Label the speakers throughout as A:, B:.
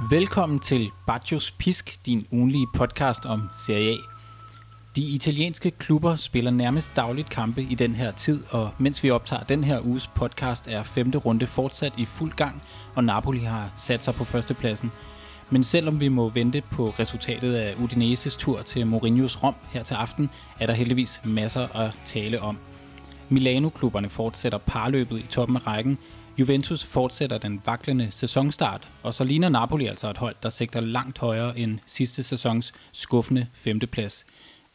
A: Velkommen til Baccios Pisk, din ugenlige podcast om Serie A. De italienske klubber spiller nærmest dagligt kampe i den her tid, og mens vi optager den her uges podcast, er femte runde fortsat i fuld gang, og Napoli har sat sig på førstepladsen. Men selvom vi må vente på resultatet af Udineses tur til Mourinhos Rom her til aften, er der heldigvis masser at tale om. Milano-klubberne fortsætter parløbet i toppen af rækken, Juventus fortsætter den vaklende sæsonstart, og så ligner Napoli altså et hold, der sigter langt højere end sidste sæsons skuffende femteplads.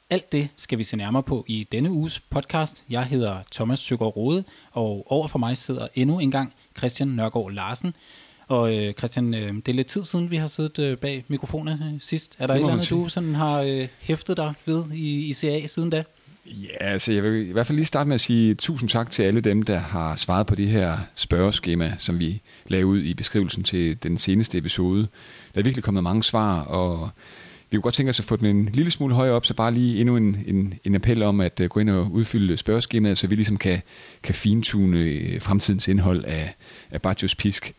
A: Alt det skal vi se nærmere på i denne uges podcast. Jeg hedder Thomas Søgaard Rode, og over for mig sidder endnu en gang Christian Nørgaard Larsen. Og øh, Christian, øh, det er lidt tid siden, vi har siddet øh, bag mikrofonen sidst. Er der et eller andet, du sådan har øh, hæftet dig ved i, i CA siden da?
B: Ja, altså jeg vil i hvert fald lige starte med at sige tusind tak til alle dem, der har svaret på det her spørgeskema, som vi lavede ud i beskrivelsen til den seneste episode. Der er virkelig kommet mange svar, og vi kunne godt tænke os at få den en lille smule højere op, så bare lige endnu en, en, en appel om at øh, gå ind og udfylde spørgeskemaet, så vi ligesom kan, kan fintune øh, fremtidens indhold af, af Bajos Pisk.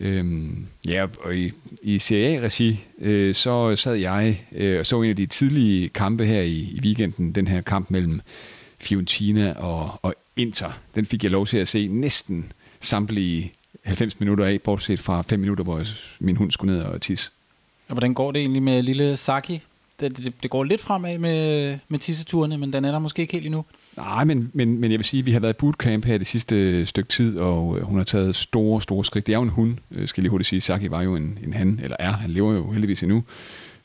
B: Øhm, ja, og i, i CA-regi, øh, så sad jeg øh, og så en af de tidlige kampe her i, i weekenden, den her kamp mellem Fiorentina og, og Inter. Den fik jeg lov til at se næsten samtlige 90 minutter af, bortset fra 5 minutter, hvor jeg, min hund skulle ned og tisse.
A: Og hvordan går det egentlig med lille Saki? Det, det, det går lidt fremad med, med tisseturene, men den er der måske ikke helt endnu.
B: Nej, men, men, men jeg vil sige, at vi har været i bootcamp her det sidste stykke tid, og øh, hun har taget store, store skridt. Det er jo en hund, øh, skal jeg lige hurtigt sige. Saki var jo en, en han, eller er, han lever jo heldigvis endnu.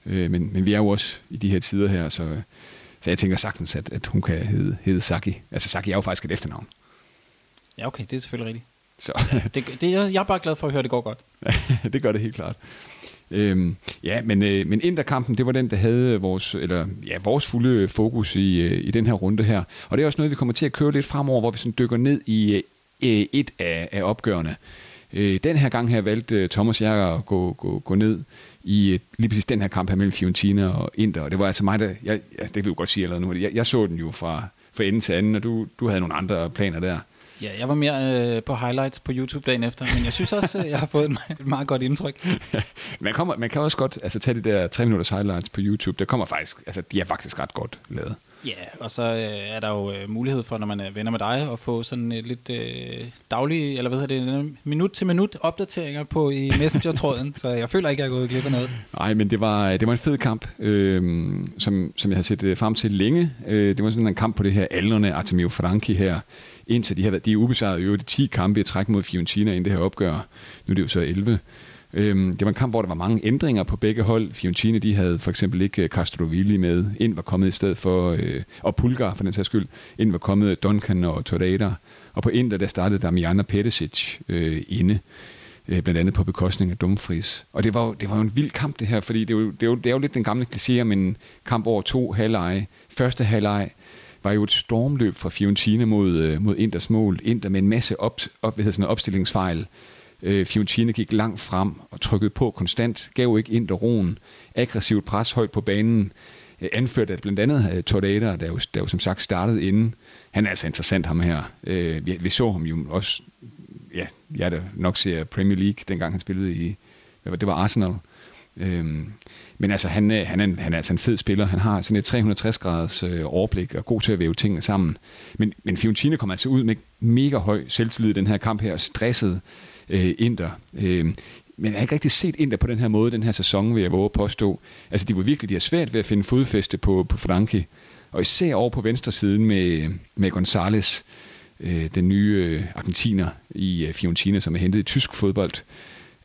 B: Øh, men, men vi er jo også i de her tider her, så, så jeg tænker sagtens, at, at hun kan hedde, hedde Saki. Altså Saki er jo faktisk et efternavn.
A: Ja, okay, det er selvfølgelig rigtigt. Så. det, det, jeg er bare glad for at høre, at det går godt.
B: det gør det helt klart. Øhm, ja, men, øh, men Interkampen, det var den, der havde vores, eller, ja, vores fulde fokus i, øh, i den her runde her. Og det er også noget, vi kommer til at køre lidt fremover, hvor vi sådan dykker ned i øh, øh et af, af opgørende. Øh, den her gang her valgte øh, Thomas jeg at gå, gå, gå ned i øh, lige præcis den her kamp her mellem Fiorentina og Inter. Og det var altså mig, der, jeg, ja, det vil jeg godt sige allerede nu, jeg, jeg så den jo fra, fra ende til anden, og du, du havde nogle andre planer der.
A: Ja, jeg var mere øh, på highlights på YouTube dagen efter, men jeg synes også, øh, jeg har fået et meget godt indtryk.
B: man, kommer, man kan også godt altså, tage de der 3 minutters highlights på YouTube. Der kommer faktisk, altså, de er faktisk ret godt lavet.
A: Ja, og så øh, er der jo øh, mulighed for, når man er venner med dig, at få sådan et lidt øh, daglig, eller hvad hedder det, minut til minut opdateringer på i Messenger-tråden, så jeg føler ikke, jeg er gået glip af noget.
B: Nej, men det var, det var en fed kamp, øh, som, som jeg har set øh, frem til længe. Øh, det var sådan en kamp på det her aldrende Artemio Franchi her, indtil de har været, de er ubesejret i de 10 kampe i træk mod Fiorentina inden det her opgør. Nu er det jo så 11. Øhm, det var en kamp, hvor der var mange ændringer på begge hold. Fiorentina, de havde for eksempel ikke øh, Castrovilli med. Ind var kommet i stedet for, øh, og Pulgar for den sags skyld. Ind var kommet Duncan og Torreira. Og på Inter, der startede Damiana Petesic øh, inde øh, blandt andet på bekostning af Dumfries. Og det var, jo, det var jo en vild kamp det her, fordi det er jo, det er jo, det er jo lidt den gamle kliché om en kamp over to halvleje. Første halvleg var jo et stormløb fra Fiorentina mod, øh, mod Inders mål. Inter med en masse op, op, hvad sådan, opstillingsfejl. Øh, Fiorentina gik langt frem og trykkede på konstant, gav ikke Inter roen. Aggressivt pres højt på banen, øh, anført af blandt andet øh, Torreira, der jo, der jo som sagt startede inden. Han er altså interessant, ham her. Øh, vi, vi så ham jo også, ja, jeg der nok ser Premier League, dengang han spillede i, det var Arsenal. Øh, men altså, han, øh, han, er, han er altså en fed spiller. Han har sådan et 360 graders øh, overblik og god til at væve tingene sammen. Men, men Fiorentina kommer altså ud med mega høj selvtillid i den her kamp her, og stresset øh, Inter. Øh, men jeg har ikke rigtig set Inter på den her måde den her sæson, vil jeg våge at påstå. Altså, de var virkelig de har svært ved at finde fodfæste på, på Franke. Og især over på venstre siden med, med Gonzales, øh, den nye øh, argentiner i øh, Fiorentina, som er hentet i tysk fodbold,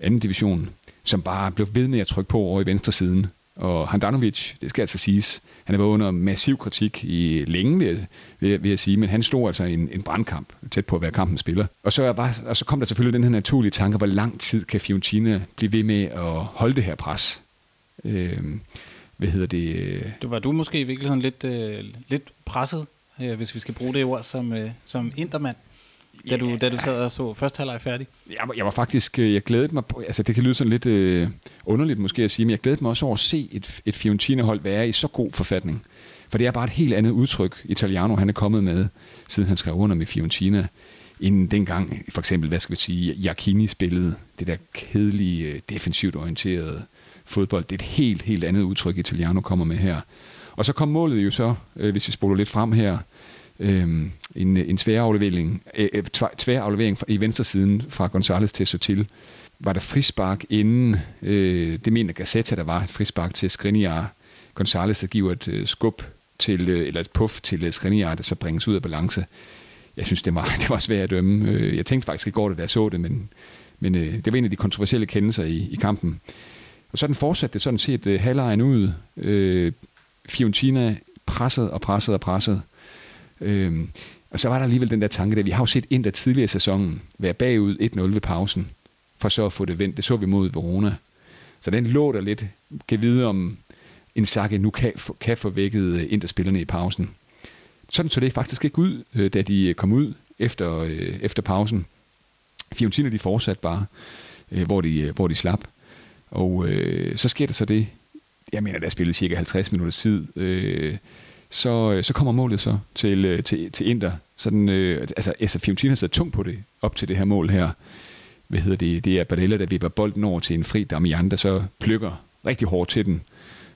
B: anden division som bare blev ved med at trykke på over i venstre siden. Og Handanovic, det skal altså siges, han har været under massiv kritik i længe, vil jeg, vil, vil jeg sige, men han stod altså i en, en brandkamp, tæt på at være kampens spiller. Og så, er bare, og så kom der selvfølgelig den her naturlige tanke, hvor lang tid kan Fiorentina blive ved med at holde det her pres? Øh, hvad hedder det?
A: Du var du måske i virkeligheden lidt, øh, lidt presset, øh, hvis vi skal bruge det ord, som, øh, som intermand? Da, du, da du sad og så første halvleg færdig?
B: Jeg, jeg var faktisk, øh, jeg glædede mig, på, altså det kan lyde sådan lidt øh, underligt måske at sige, men jeg glædede mig også over at se et, et Fiorentina-hold være i så god forfatning. For det er bare et helt andet udtryk, Italiano han er kommet med, siden han skrev under med Fiorentina. inden dengang, for eksempel, hvad skal vi sige, Jacchini spillede, det der kedelige, øh, defensivt orienterede fodbold. Det er et helt, helt andet udtryk, Italiano kommer med her. Og så kom målet jo så, øh, hvis vi spoler lidt frem her, øh, en, en svær aflevering, øh, øh tvær aflevering i venstre siden fra Gonzales til Sotil. Var der frispark inden, øh, det mener Gazzetta, der var et frispark til Skriniar. Gonzales, der giver et øh, skub til, øh, eller et puff til øh, Skriniar, der så bringes ud af balance. Jeg synes, det var, det var svært at dømme. Øh, jeg tænkte faktisk i går, da jeg så det, men, men øh, det var en af de kontroversielle kendelser i, i kampen. Og sådan fortsatte det sådan set øh, halvlejen ud. Øh, Fiorentina presset og presset og presset. Øh, og så var der alligevel den der tanke, at vi har jo set ind der tidligere i sæsonen være bagud 1-0 ved pausen, for så at få det vendt. Det så vi mod Verona. Så den lå der lidt, kan vide om en sakke nu kan, kan få vækket øh, interspillerne i pausen. Sådan så det faktisk ikke ud, øh, da de øh, kom ud efter, øh, efter pausen. Fiorentina de fortsatte bare, hvor de, hvor de slap. Og øh, så sker der så det, jeg mener, der er spillet cirka 50 minutters tid, øh, så, øh, så kommer målet så til, øh, til, til Inter. Sådan, øh, altså, altså Fiorentina sad tungt på det, op til det her mål her. Hvad hedder det? Det er Barella, der vipper bolden over til en fri Damian, der så plukker rigtig hårdt til den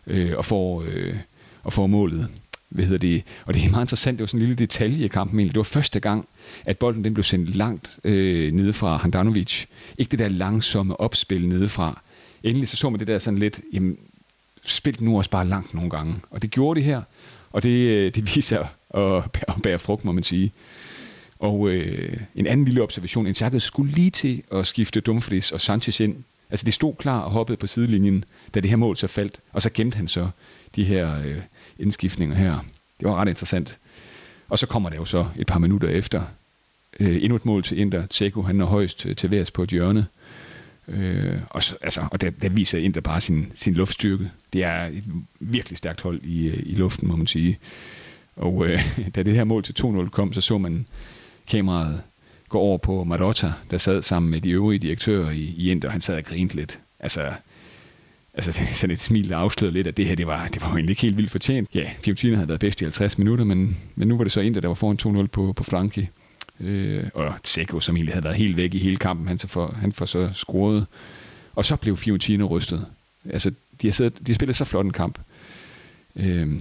B: øh, og, får, øh, og får målet. Hvad hedder det? Og det er meget interessant, det var sådan en lille detalje i kampen egentlig. Det var første gang, at bolden den blev sendt langt øh, nede fra Handanovic. Ikke det der langsomme opspil nedefra, endelig så så man det der sådan lidt, jamen, spil nu også bare langt nogle gange. Og det gjorde det her, og det, øh, det viser at, at bære frugt, må man sige. Og øh, en anden lille observation, Inzaghi skulle lige til at skifte Dumfries og Sanchez ind. Altså de stod klar og hoppede på sidelinjen, da det her mål så faldt, og så gemte han så de her øh, indskiftninger her. Det var ret interessant. Og så kommer det jo så et par minutter efter øh, endnu et mål til Inter. Tseko, han er højst til, til værs på et hjørne. Øh, Øh, og så, altså, og der, der viser Inter bare sin, sin luftstyrke. Det er et virkelig stærkt hold i, øh, i luften, må man sige. Og øh, da det her mål til 2-0 kom, så så man kameraet gå over på Marotta, der sad sammen med de øvrige direktører i, i Inter, og han sad og grinte lidt. Altså, altså sådan et smil, der afslørede lidt, at det her, det var, det var egentlig ikke helt vildt fortjent. Ja, Fiorentina havde været bedst i 50 minutter, men, men nu var det så Inter, der var foran 2-0 på, på Frankie. Øh, og Tseko, som egentlig havde været helt væk i hele kampen, han, så for, han får så scoret. Og så blev Fiorentina rystet. Altså, de har, siddet, de har spillet så flot en kamp. Øh,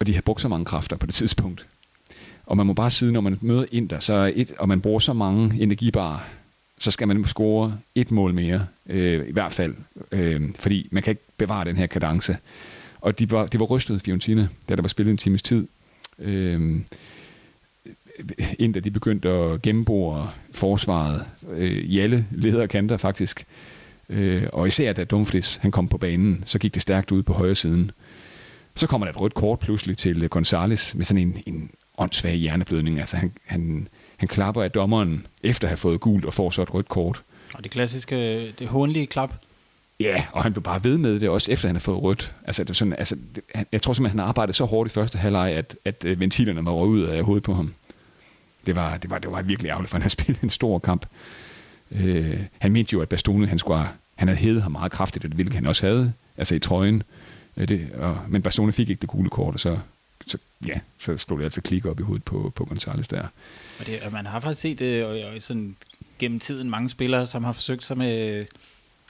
B: og de har brugt så mange kræfter på det tidspunkt. Og man må bare sige, når man møder Inter, så et, og man bruger så mange energibarer, så skal man score et mål mere, øh, i hvert fald. Øh, fordi man kan ikke bevare den her kadence. Og de var, de var rystet, Fiorentina, da der var spillet en times tid. Øh, Inter, de begyndte at gennembore forsvaret øh, i alle ledere kanter faktisk. Øh, og især da Dumfries han kom på banen, så gik det stærkt ud på højre siden. Så kommer der et rødt kort pludselig til Gonzales med sådan en, en åndssvag hjerneblødning. Altså han, han, han klapper af dommeren efter at have fået gult og får så et rødt kort.
A: Og det klassiske, det hånlige klap.
B: Ja, og han blev bare ved med det også efter han har fået rødt. Altså, det er sådan, altså, det, jeg tror simpelthen, han arbejdede så hårdt i første halvleg, at, at øh, ventilerne var røget ud af hovedet på ham. Det var, det var, det var virkelig ærgerligt, for han havde spillet en stor kamp. Øh, han mente jo, at Bastoni, han, skulle, han havde hævet ham meget kraftigt, det ville han også havde, altså i trøjen. Øh, det, og, men Bastoni fik ikke det gule kort, og så, så, ja, så slog det altså klik op i hovedet på, på Gonzalez der.
A: Og det, og man har faktisk set det og, og sådan, gennem tiden mange spillere, som har forsøgt sig med,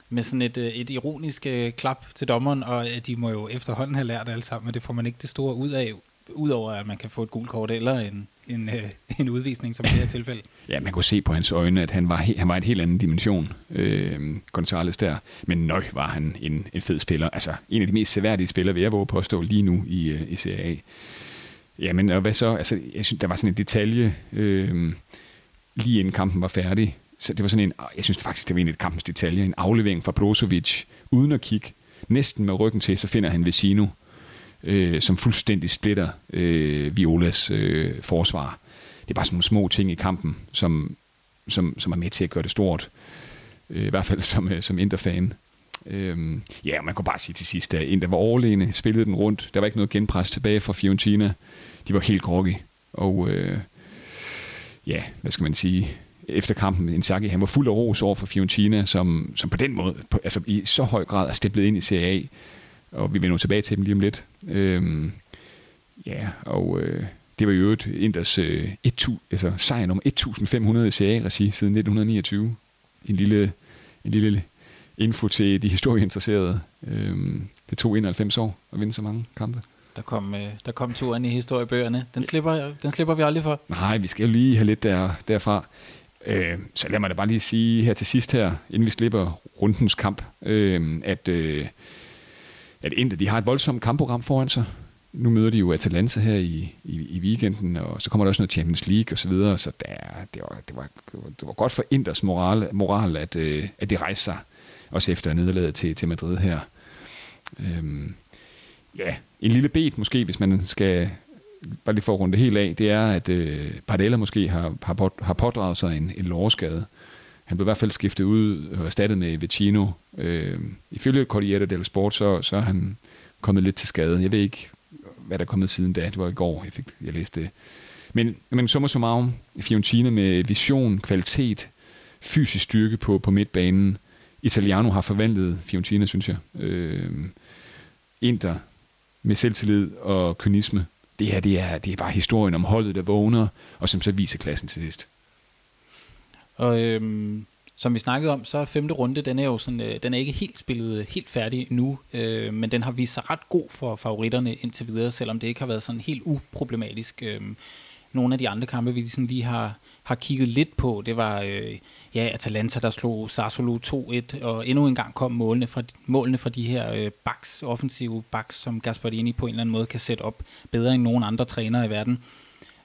A: med sådan et, øh, et ironisk øh, klap til dommeren, og de må jo efterhånden have lært alt sammen, men det får man ikke det store ud af, udover at man kan få et gult kort eller en, en, øh, en udvisning, som i det her tilfælde.
B: Ja, man kunne se på hans øjne, at han var, han var en helt anden dimension, øh, Gonzales der. Men nøj var han en, en fed spiller. Altså, en af de mest seværdige spillere, vil jeg våge påstå lige nu i, øh, i Serie A. Jamen, og hvad så? Altså, jeg synes, der var sådan en detalje, øh, lige inden kampen var færdig. Så det var sådan en, jeg synes faktisk, det var en af kampens detaljer, en aflevering fra Brozovic, uden at kigge, næsten med ryggen til, så finder han Vecino, øh, som fuldstændig splitter øh, Violas øh, forsvar. Det er bare sådan nogle små ting i kampen, som, som, som er med til at gøre det stort. Øh, I hvert fald som, øh, som Inter-fan. Øhm, ja, man kan bare sige til sidst, at Inter var overlegne, spillede den rundt. Der var ikke noget genpres tilbage fra Fiorentina. De var helt groggy. Og øh, ja, hvad skal man sige? Efter kampen, Inzaghi, han var fuld af ros over for Fiorentina, som, som på den måde, på, altså i så høj grad er steppet ind i Serie A. Og vi vender tilbage til dem lige om lidt. Øhm, ja, og øh, det var jo et Inders øh, 1, altså, sejr nummer 1500 i serie-regi siden 1929. En lille, en lille info til de historieinteresserede. Øhm, det tog 91 år at vinde så mange kampe.
A: Der kom, øh, der kom turen i historiebøgerne. Den slipper, den slipper vi aldrig for.
B: Nej, vi skal jo lige have lidt der, derfra. Øh, så lad mig da bare lige sige her til sidst her, inden vi slipper rundens kamp, øh, at, øh, at Inter, de har et voldsomt kampprogram foran sig. Nu møder de jo Atalanta her i, i, i weekenden, og så kommer der også noget Champions League og så videre, så der, det, var, det, var, det var godt for Inters moral, moral at, øh, at de rejser sig, også efter nederlaget til, til Madrid her. Øhm, ja, en lille bet måske, hvis man skal bare lige for at runde det helt af, det er, at øh, Pardella måske har, har, på, har pådraget sig en, en lårskade. Han blev i hvert fald skiftet ud og erstattet med Vecino. Øh, ifølge Corriere del Sport, så, så er han kommet lidt til skade. Jeg ved ikke, hvad der er kommet siden da. Det var i går, jeg, fik, jeg læste det. Men, men summa summarum, Fiorentina med vision, kvalitet, fysisk styrke på, på midtbanen. Italiano har forvandlet Fiorentina, synes jeg. Øh, Inter med selvtillid og kynisme. Det her, det er, det er bare historien om holdet, der vågner, og som så viser klassen til sidst.
A: Og øhm, som vi snakkede om, så er femte runde, den er jo sådan, øh, den er ikke helt spillet øh, helt færdig nu, øh, men den har vist sig ret god for favoritterne indtil videre, selvom det ikke har været sådan helt uproblematisk. Øh, nogle af de andre kampe, vi sådan lige har, har kigget lidt på, det var øh, ja, Atalanta, der slog Sassuolo 2-1, og endnu en gang kom målene fra, målene fra de her øh, backs, offensive backs, som Gasparini på en eller anden måde kan sætte op bedre end nogen andre trænere i verden.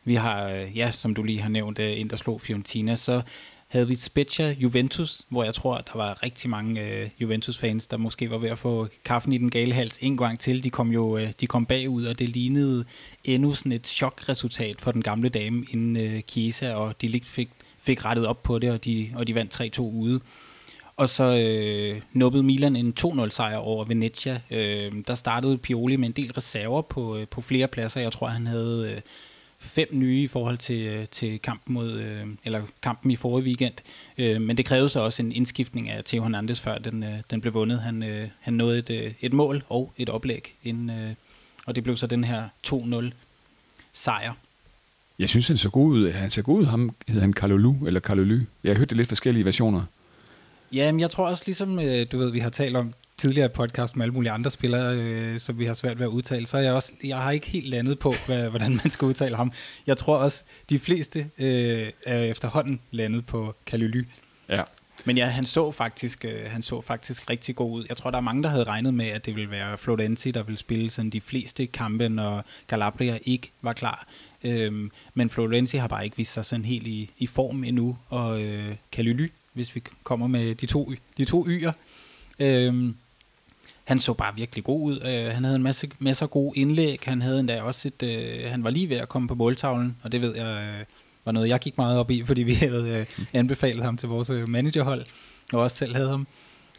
A: Vi har, øh, ja, som du lige har nævnt, øh, ind der slog Fiorentina, så havde vi Spezia Juventus, hvor jeg tror, at der var rigtig mange øh, Juventus-fans, der måske var ved at få kaffen i den gale hals en gang til. De kom jo øh, de kom bagud, og det lignede endnu sådan et chokresultat for den gamle dame, inden øh, Chiesa og de fik, fik rettet op på det, og de, og de vandt 3-2 ude. Og så øh, nubbede Milan en 2-0 sejr over Venezia. Øh, der startede Pioli med en del reserver på, øh, på flere pladser. Jeg tror, han havde... Øh, fem nye i forhold til, øh, til kampen mod, øh, eller kampen i forrige weekend. Øh, men det krævede så også en indskiftning af Theo Hernandez, før den, den blev vundet. Han, han nåede et, et mål og et oplæg, inden, og det blev så den her 2-0 sejr.
B: Jeg synes, han så god ud. Han ser god ud. Ham hedder han Kalolu, eller Kalolu. Jeg har hørt det lidt forskellige versioner.
A: Ja, men jeg tror også, ligesom du ved, vi har talt om tidligere podcast med alle mulige andre spillere, øh, som vi har svært ved at udtale, så er jeg også, jeg har ikke helt landet på, hvad, hvordan man skal udtale ham. Jeg tror også, de fleste øh, er efterhånden landet på Kalyly.
B: Ja.
A: Men ja, han så faktisk, øh, han så faktisk rigtig god ud. Jeg tror, der er mange, der havde regnet med, at det ville være Florenzi, der ville spille sådan de fleste kampe, når Calabria ikke var klar. Øhm, men Florenzi har bare ikke vist sig sådan helt i, i form endnu, og øh, Kalyly, hvis vi kommer med de to, de to y'er. Øhm, han så bare virkelig god ud. Øh, han havde en masse, masse gode indlæg. Han havde endda også et, øh, han var lige ved at komme på måltavlen, og det ved jeg øh, var noget, jeg gik meget op i, fordi vi havde øh, anbefalet ham til vores øh, managerhold, og også selv havde ham.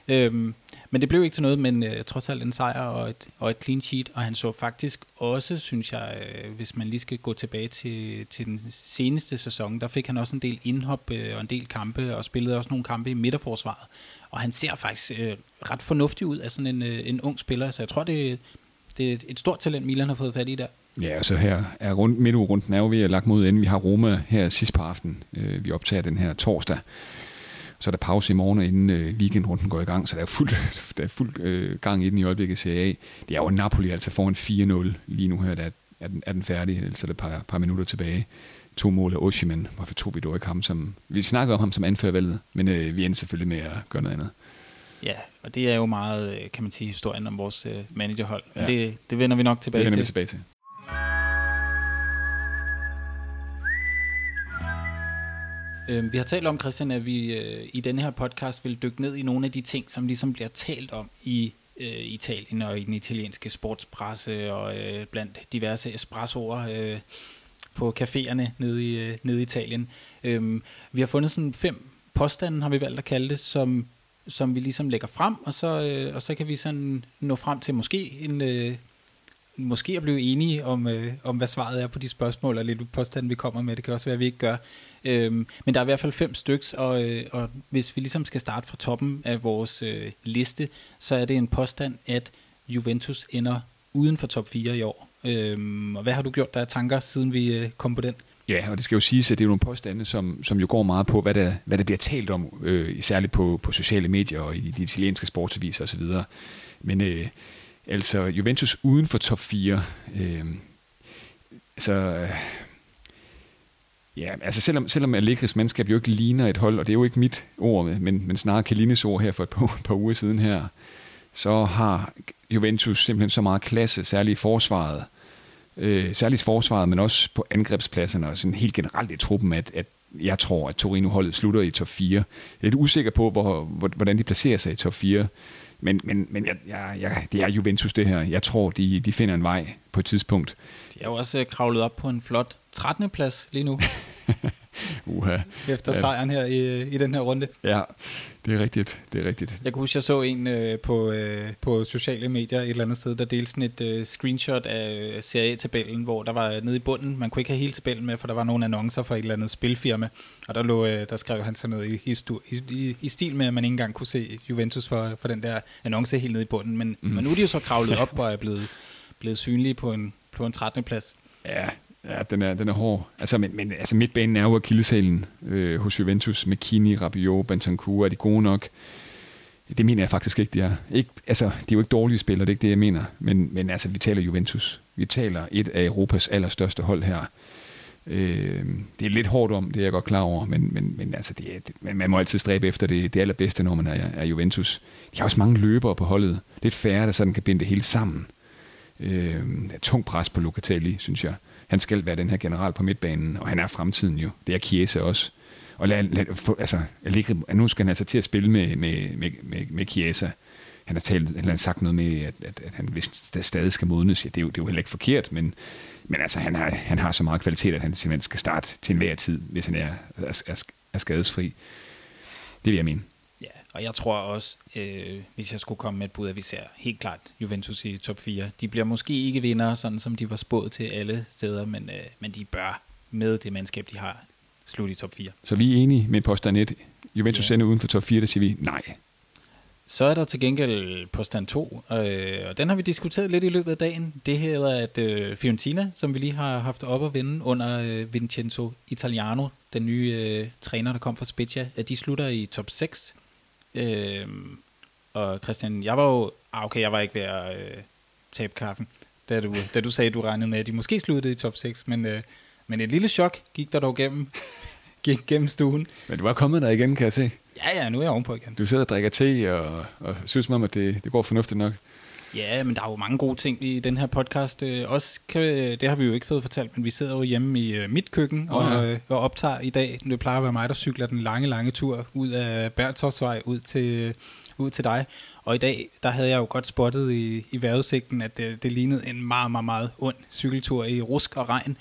A: Øhm, men det blev ikke til noget, men øh, trods alt en sejr og et, og et clean sheet, og han så faktisk også, synes jeg, øh, hvis man lige skal gå tilbage til, til den seneste sæson, der fik han også en del indhop øh, og en del kampe, og spillede også nogle kampe i midterforsvaret. Og han ser faktisk øh, ret fornuftig ud af sådan en, øh, en ung spiller, så jeg tror, det, det er et stort talent, Milan har fået fat i der.
B: Ja, og så her er rundt, midtugerunden er jo ved at lagt mod inden vi har Roma her sidst på aften. Øh, vi optager den her torsdag. Så er der pause i morgen, inden øh, weekendrunden går i gang, så der er fuld, der er fuld øh, gang i den i øjeblikket Serie A. Det er jo Napoli altså foran 4-0 lige nu her, der er den, er den færdig, så er der et par, par minutter tilbage. To mål af Oshiman, hvorfor tog vi dog ikke ham som... Vi snakkede om ham som anførervalget, men øh, vi endte selvfølgelig med at gøre noget andet.
A: Ja, og det er jo meget, øh, kan man sige, historien om vores øh, managerhold. Ja. Det, det vender vi nok tilbage
B: det
A: vender
B: til. Vi tilbage til.
A: Øh, vi har talt om, Christian, at vi øh, i denne her podcast vil dykke ned i nogle af de ting, som ligesom bliver talt om i øh, Italien og i den italienske sportspresse og øh, blandt diverse espressoer øh, på caféerne nede i, øh, nede i Italien. Øhm, vi har fundet sådan fem påstande, har vi valgt at kalde det, som, som vi ligesom lægger frem, og så, øh, og så kan vi sådan nå frem til måske en, øh, måske at blive enige om, øh, om, hvad svaret er på de spørgsmål, og lidt påstande, vi kommer med. Det kan også være, at vi ikke gør. Øhm, men der er i hvert fald fem styks, og, øh, og hvis vi ligesom skal starte fra toppen af vores øh, liste, så er det en påstand, at Juventus ender uden for top 4 i år. Øhm, og hvad har du gjort der tanker, siden vi øh, kom på den?
B: Ja, og det skal jo siges, at det er nogle påstande, som, som jo går meget på, hvad der, hvad der bliver talt om, øh, særligt på, på sociale medier og i de italienske sportsaviser osv. Men øh, altså, Juventus uden for top 4, øh, altså... Øh, Ja, altså selvom, selvom Allegris mandskab jo ikke ligner et hold, og det er jo ikke mit ord, men, men snarere Kalines ord her for et par, par uger siden her, så har Juventus simpelthen så meget klasse, særligt i forsvaret, øh, særligt forsvaret, men også på angrebspladserne og sådan helt generelt i truppen, at, at jeg tror, at Torino-holdet slutter i top 4. Jeg er lidt usikker på, hvor, hvordan de placerer sig i top 4, men, men, men jeg, jeg, jeg, det er Juventus det her. Jeg tror, de, de finder en vej på et tidspunkt.
A: De er jo også øh, kravlet op på en flot 13. plads lige nu.
B: Uha.
A: Efter sejren her i, i den her runde.
B: Ja, det er rigtigt. Det er rigtigt.
A: Jeg kunne huske, jeg så en øh, på, øh, på sociale medier et eller andet sted, der delte sådan et øh, screenshot af Serie A-tabellen, hvor der var nede i bunden. Man kunne ikke have hele tabellen med, for der var nogle annoncer for et eller andet spilfirma. Og der, lå, øh, der skrev han sådan noget i, i, i, i stil med, at man ikke engang kunne se Juventus for, for den der annonce helt nede i bunden. Men, mm. men nu er de jo så kravlet op og er blevet, blevet synlige på en, på en 13. plads.
B: Ja, Ja, den er, den er hård. Altså, men, men altså, midtbanen er jo akilleshælen øh, hos Juventus. McKinney, Rabiot, Bentancur, er de gode nok? Det mener jeg faktisk ikke, de er. Ikke, altså, de er jo ikke dårlige spillere, det er ikke det, jeg mener. Men, men altså, vi taler Juventus. Vi taler et af Europas allerstørste hold her. Øh, det er lidt hårdt om, det er jeg godt klar over, men, men, men altså, det er, det, man må altid stræbe efter det, det allerbedste, når man er, er Juventus. De har også mange løbere på holdet. Det er færre, der sådan kan binde det hele sammen. Øh, der er tung pres på Locatelli, synes jeg han skal være den her general på midtbanen, og han er fremtiden jo. Det er Chiesa også. Og lad, lad, for, altså, Allegri, nu skal han altså til at spille med, med, med, med, med Chiesa. Han har, talt, han har sagt noget med, at, at, at han hvis der stadig skal modnes. Ja, det, er jo, det er jo heller ikke forkert, men, men altså, han, har, han har så meget kvalitet, at han simpelthen skal starte til enhver tid, hvis han er, er, er, er skadesfri. Det vil jeg mene.
A: Og jeg tror også, øh, hvis jeg skulle komme med et bud, at vi ser helt klart Juventus i top 4. De bliver måske ikke vinder, sådan som de var spået til alle steder, men, øh, men de bør med det mandskab, de har, slutte i top 4.
B: Så vi er enige med påstand 1. Juventus ja. ender uden for top 4, der siger vi nej.
A: Så er der til gengæld påstand 2, øh, og den har vi diskuteret lidt i løbet af dagen. Det hedder, at øh, Fiorentina, som vi lige har haft op at vinde under øh, Vincenzo Italiano, den nye øh, træner, der kom fra Spezia, at de slutter i top 6. Øh, og Christian, jeg var jo, ah okay, jeg var ikke ved at øh, tabe kaffen, da du, da du sagde, at du regnede med, at de måske sluttede i top 6, men, øh, men et lille chok gik der dog gennem, gik gennem stuen.
B: Men du var kommet der igen, kan jeg se.
A: Ja, ja, nu er jeg ovenpå igen.
B: Du sidder og drikker te, og, og synes mig, at det, det går fornuftigt nok.
A: Ja, men der er jo mange gode ting i den her podcast. Øh, også kan, det har vi jo ikke fået fortalt, men vi sidder jo hjemme i øh, mit køkken oh, ja. og, øh, og optager i dag. Det plejer at være mig, der cykler den lange, lange tur ud af Bertosvej ud til, ud til dig. Og i dag, der havde jeg jo godt spottet i, i vejrudsigten, at det, det lignede en meget, meget, meget ond cykeltur i rusk og regn.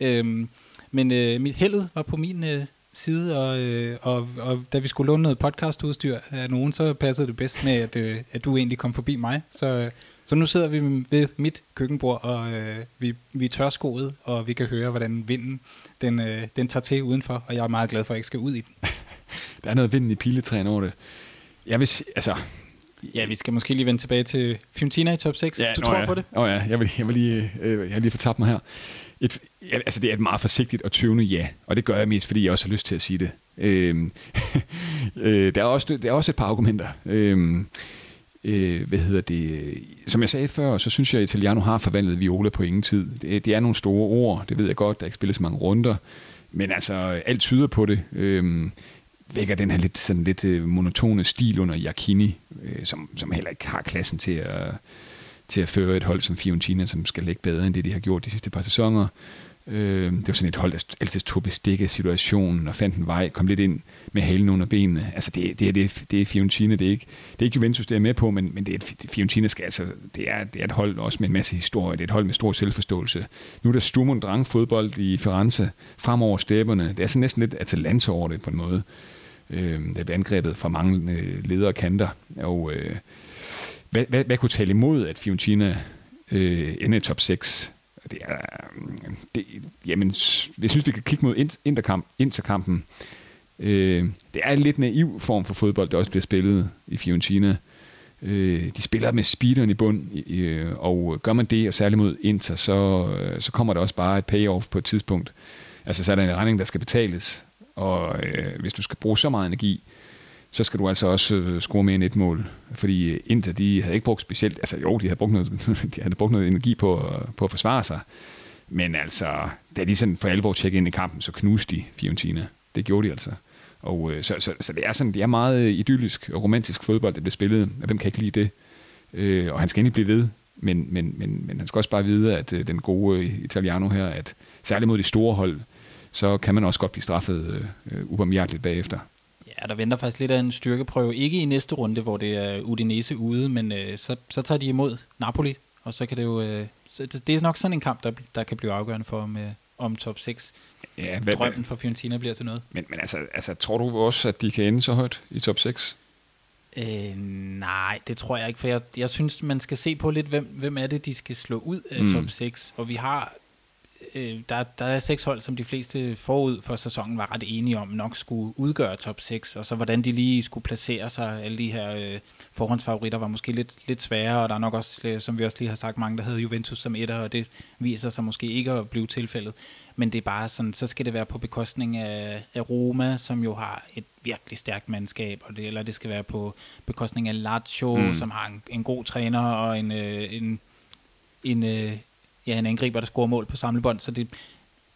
A: Øhm, men øh, mit heldet var på min øh, side, og, øh, og, og da vi skulle låne noget podcastudstyr af nogen, så passede det bedst med, at, øh, at du egentlig kom forbi mig. Så, så nu sidder vi ved mit køkkenbord, og øh, vi, vi er tørskoet, og vi kan høre, hvordan vinden den, øh, den tager til udenfor, og jeg er meget glad for, at jeg ikke skal ud i den.
B: Der er noget vind i piletræen over det. Jeg vil altså...
A: Ja, vi skal måske lige vende tilbage til Fiorentina i top 6. Ja, du tror
B: ja.
A: på det?
B: Oh, ja, jeg vil, jeg vil lige, øh, jeg vil lige fortabt mig her et, altså det er et meget forsigtigt og tøvende ja, og det gør jeg mest, fordi jeg også har lyst til at sige det. Øh, øh, der, er også, der er også et par argumenter. Øh, øh, hvad hedder det? Som jeg sagde før, så synes jeg, at Italiano har forvandlet Viola på ingen tid. Det, det er nogle store ord, det ved jeg godt, der ikke spilles så mange runder, men altså alt tyder på det. Øh, vækker den her lidt, sådan lidt øh, monotone stil under Jacchini, øh, som, som heller ikke har klassen til at til at føre et hold som Fiorentina, som skal ligge bedre end det, de har gjort de sidste par sæsoner. Øh, det var sådan et hold, der altid tog bestik af situationen og fandt en vej, kom lidt ind med halen under benene. Altså det, det, er, det, det er Fiorentina, det er ikke, det er ikke Juventus, det er med på, men, men det er, Fiorentina skal altså, det er, det er et hold også med en masse historie, det er et hold med stor selvforståelse. Nu er der Sturm Drang fodbold i Firenze, fremover stæberne. det er sådan næsten lidt Atalanta over det på en måde. Øh, der bliver angrebet fra mange øh, ledere kanter, og øh, hvad, hvad, hvad kunne tale imod, at Fiorentina øh, ender i top 6? Det er, mm, det, jamen, jeg synes, vi kan kigge mod interkamp, interkampen. Øh, det er en lidt naiv form for fodbold, der også bliver spillet i Fiorentina. Øh, de spiller med speederen i bund, øh, og gør man det, og særligt mod Inter, så, øh, så kommer der også bare et payoff på et tidspunkt. Altså, så er der en regning, der skal betales, og øh, hvis du skal bruge så meget energi, så skal du altså også øh, score mere end et mål. Fordi øh, Inter, de havde ikke brugt specielt, altså jo, de havde brugt noget, de havde brugt noget energi på, øh, på at forsvare sig, men altså, da de sådan for alvor tjekkede ind i kampen, så knuste de Fiorentina. Det gjorde de altså. Og øh, så, så, så, det er sådan, det er meget idyllisk og romantisk fodbold, det bliver spillet. Og hvem kan ikke lide det? Øh, og han skal ikke blive ved, men, men, men, men han skal også bare vide, at øh, den gode Italiano her, at særligt mod de store hold, så kan man også godt blive straffet øh, ubarmhjerteligt bagefter.
A: Ja, der venter faktisk lidt af en styrkeprøve. Ikke i næste runde, hvor det er Udinese ude, men øh, så, så tager de imod Napoli, og så kan det jo... Øh, så det er nok sådan en kamp, der, der kan blive afgørende for, om, øh, om top 6 ja, hvad, drømmen for Fiorentina bliver til noget.
B: Men, men altså, altså, tror du også, at de kan ende så højt i top 6?
A: Øh, nej, det tror jeg ikke, for jeg, jeg synes, man skal se på lidt, hvem, hvem er det, de skal slå ud af mm. top 6. Og vi har, øh, der, der er seks hold, som de fleste forud for sæsonen var ret enige om, nok skulle udgøre top 6, og så hvordan de lige skulle placere sig, alle de her øh, forhåndsfavoritter var måske lidt, lidt sværere, og der er nok også, øh, som vi også lige har sagt, mange, der havde Juventus som etter, og det viser sig måske ikke at blive tilfældet. Men det er bare sådan, så skal det være på bekostning af, af Roma, som jo har et virkelig stærkt mandskab, og det, eller det skal være på bekostning af Lazio, mm. som har en, en god træner og en, øh, en, en, øh, ja, en angriber, der scorer mål på samlebånd. Så det,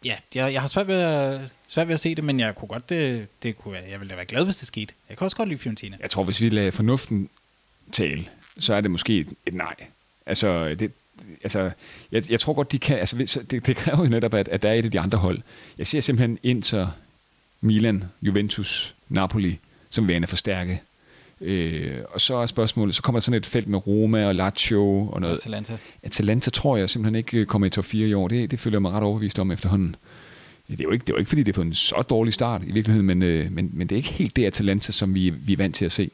A: ja, jeg, jeg har svært ved, at, svært ved at se det, men jeg kunne godt, det, det kunne, jeg ville da være glad, hvis det skete. Jeg kan også godt lide Fiorentina.
B: Jeg tror, hvis vi lader fornuften tale, så er det måske et, et nej. Altså, det, altså, jeg, jeg tror godt, de kan, altså, det, det kræver jo netop, at, at der er et af de andre hold. Jeg ser simpelthen Inter, Milan, Juventus, Napoli, som værende forstærke. Øh, og så er spørgsmålet, så kommer der sådan et felt med Roma og Lazio og noget.
A: Atalanta.
B: Atalanta tror jeg simpelthen ikke kommer i top 4 i år. Det, det føler jeg mig ret overbevist om efterhånden. Det er jo ikke, det er jo ikke fordi det har fået en så dårlig start i virkeligheden, men, øh, men, men det er ikke helt det Atalanta, som vi, vi er vant til at se.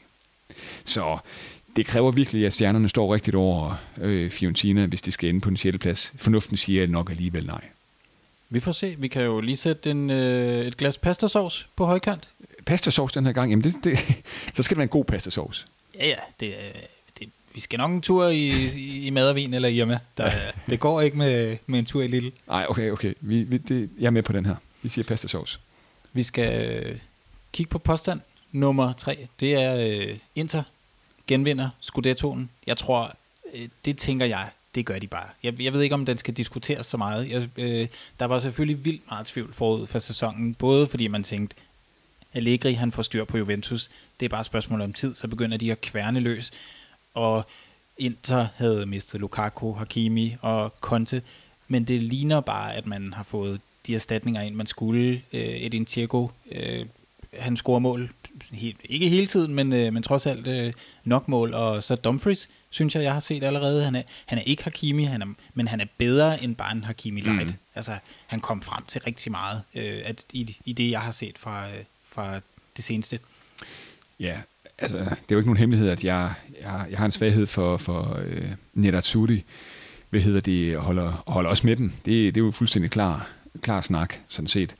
B: Så det kræver virkelig, at stjernerne står rigtigt over øh, Fiorentina, hvis de skal ende på den 6. plads. Fornuften siger nok alligevel nej.
A: Vi får se. Vi kan jo lige sætte en, øh, et glas pastasauce på højkant.
B: Pastasauce den her gang? Jamen, det, det, så skal det være en god pastasauce.
A: Ja, ja. Det, det, vi skal nok en tur i, i, i Madervin eller Irma. Der, det går ikke med, med en tur i Lille.
B: Nej, okay, okay. Vi, vi, det, jeg er med på den her. Vi siger pastasauce.
A: Vi skal øh, kigge på påstand nummer tre. Det er øh, Inter genvinder Scudettoen. Jeg tror, øh, det tænker jeg, det gør de bare. Jeg, jeg ved ikke, om den skal diskuteres så meget. Jeg, øh, der var selvfølgelig vildt meget tvivl forud for sæsonen, både fordi man tænkte, Allegri han får styr på Juventus, det er bare et spørgsmål om tid, så begynder de at kværne løs. Og Inter havde mistet Lukaku, Hakimi og Conte, men det ligner bare, at man har fået de erstatninger ind, man skulle. Øh, Edin Dzeko, øh, han scorer mål helt, ikke hele tiden, men, øh, men trods alt øh, nok mål. Og så Dumfries, synes jeg, jeg har set allerede. Han er, han er ikke Hakimi, han er, men han er bedre end bare en Hakimi Light. Mm. Altså, han kom frem til rigtig meget øh, at, i, i det, jeg har set fra, øh, fra det seneste.
B: Ja, altså, det er jo ikke nogen hemmelighed, at jeg, jeg, jeg har en svaghed for, for øh, Netatsuri. Hvad hedder det? Holder, holder også med dem. Det, det er jo fuldstændig klar, klar snak, sådan set.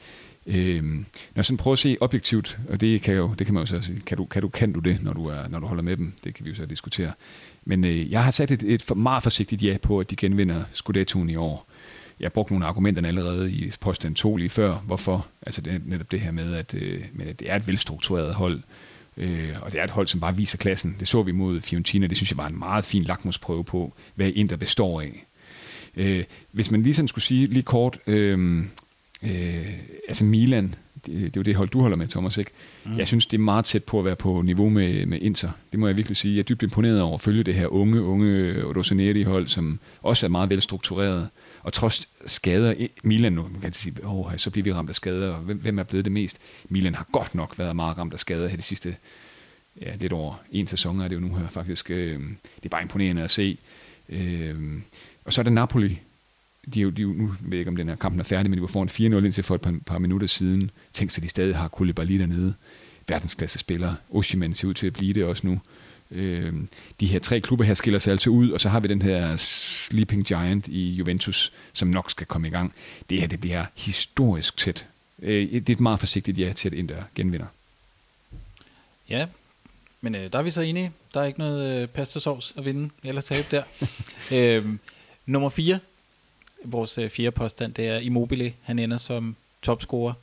B: Øh, når jeg sådan prøver at se objektivt, og det kan, jo, det kan man jo så sige, kan du, kan du, kan du det, når du, er, når du holder med dem? Det kan vi jo så diskutere. Men øh, jeg har sat et, et for meget forsigtigt ja på, at de genvinder Scudettoen i år. Jeg har brugt nogle argumenter allerede i posten 2 lige før. Hvorfor? Altså det, netop det her med, at, øh, at det er et velstruktureret hold, øh, og det er et hold, som bare viser klassen. Det så vi mod Fiorentina. Det synes jeg var en meget fin lakmusprøve på, hvad Inter består af. Øh, hvis man lige sådan skulle sige lige kort, øh, øh, altså Milan, det, det er jo det hold, du holder med, Thomas, ikke? Mm. Jeg synes, det er meget tæt på at være på niveau med, med Inter. Det må jeg virkelig sige. Jeg er dybt imponeret over at følge det her unge, unge Rossoneri-hold, som også er meget velstruktureret. Og trods skader, Milan nu, man kan sige, oh, så bliver vi ramt af skader, og hvem, hvem er blevet det mest? Milan har godt nok været meget ramt af skader her de sidste, ja, lidt over en sæson er det jo nu her faktisk. Øh, det er bare imponerende at se. Øh, og så er der Napoli, de, de, de, nu ved jeg ikke, om den her kampen er færdig, men de var foran 4-0 indtil for et par, par minutter siden. Tænk sig, de stadig har Koulibaly dernede. Verdensklasse spiller. Oshiman ser ud til at blive det også nu. Øh, de her tre klubber her skiller sig altså ud, og så har vi den her Sleeping Giant i Juventus, som nok skal komme i gang. Det her, det bliver historisk tæt. Øh, det er et meget forsigtigt ja til, at Inter genvinder.
A: Ja, Men øh, der er vi så enige. Der er ikke noget øh, pasta sauce at vinde eller tabe der. øhm, nummer 4. Vores øh, fjerde påstand, det er Immobile. Han ender som topscorer.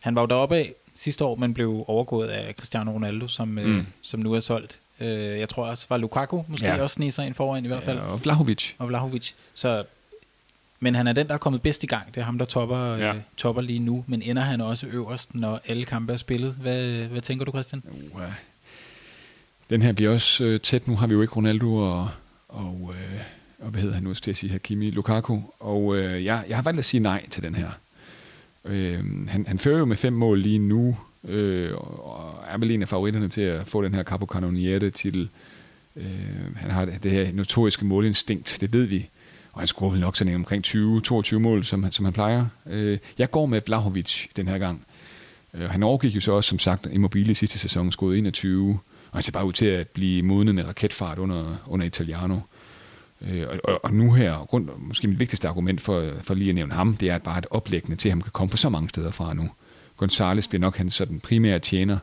A: Han var jo deroppe af sidste år, men blev overgået af Cristiano Ronaldo, som, øh,
B: Mm.
A: som nu er solgt. Øh, jeg tror også, var Lukaku måske
B: Ja.
A: også sne sig ind foran i hvert fald.
B: Ja, og Vlahovic.
A: og Vlahovic. Så, men han er den, der er kommet bedst i gang. Det er ham, der topper,
B: Ja.
A: ja. øh, topper lige nu. Men ender han også øverst, når alle kampe er spillet? Hvad, hvad tænker du, Christian?
B: Uh, den her bliver også øh, tæt. Nu har vi jo ikke Ronaldo og, og, øh, og hvad hedder han nu til at sige, Hakimi Lukaku. Og øh, jeg, jeg har valgt at sige nej til den her. Øh, han, han fører jo med fem mål lige nu, øh, og er vel en af favoritterne til at få den her Capo Canoniere titel. Øh, han har det her notoriske målinstinkt, det ved vi. Og han scorer vel nok sådan omkring 20-22 mål, som, han- som han plejer. Øh, jeg går med Vlahovic den her gang. Øh, han overgik jo så også, som sagt, Immobile sidste sæson, skåret 21, og han ser bare ud til at blive modnet med raketfart under, under Italiano. Øh, og, og, nu her, grund, måske mit vigtigste argument for, for lige at nævne ham, det er at bare et oplæggende til, at han kan komme fra så mange steder fra nu. Gonzales bliver nok hans sådan primære tjener.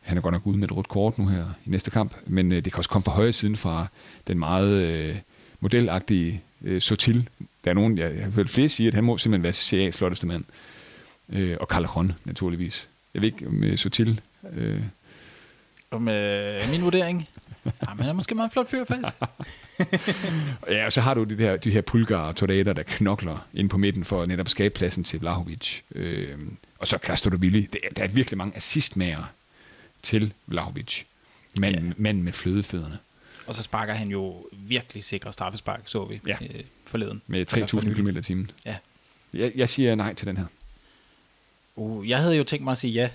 B: Han er godt nok ude med et rødt kort nu her i næste kamp, men øh, det kan også komme fra højre siden fra den meget øh, modelagtige øh, Sotil. Der er nogen, jeg, jeg har hørt flere sige, at han må simpelthen være CA's flotteste mand. Øh, og Ron naturligvis. Jeg ved ikke med øh, Sotil. Øh,
A: Og med øh, min vurdering? Men han er måske meget flot fyr, faktisk.
B: ja, og så har du de her, de her pulgar og der knokler ind på midten for at netop skabe pladsen til Vlahovic. Øh, og så Krasnodobili. Det, er- der er virkelig mange assistmager til Vlahovic. Manden, ja. manden med flødefødderne.
A: Og så sparker han jo virkelig sikre straffespark, så vi
B: Ja.
A: øh, forleden.
B: Med
A: Eller for
B: 3.000
A: nylig.
B: km i timen.
A: Ja.
B: Jeg, jeg siger nej til den her.
A: Uh, jeg havde jo tænkt mig at sige ja.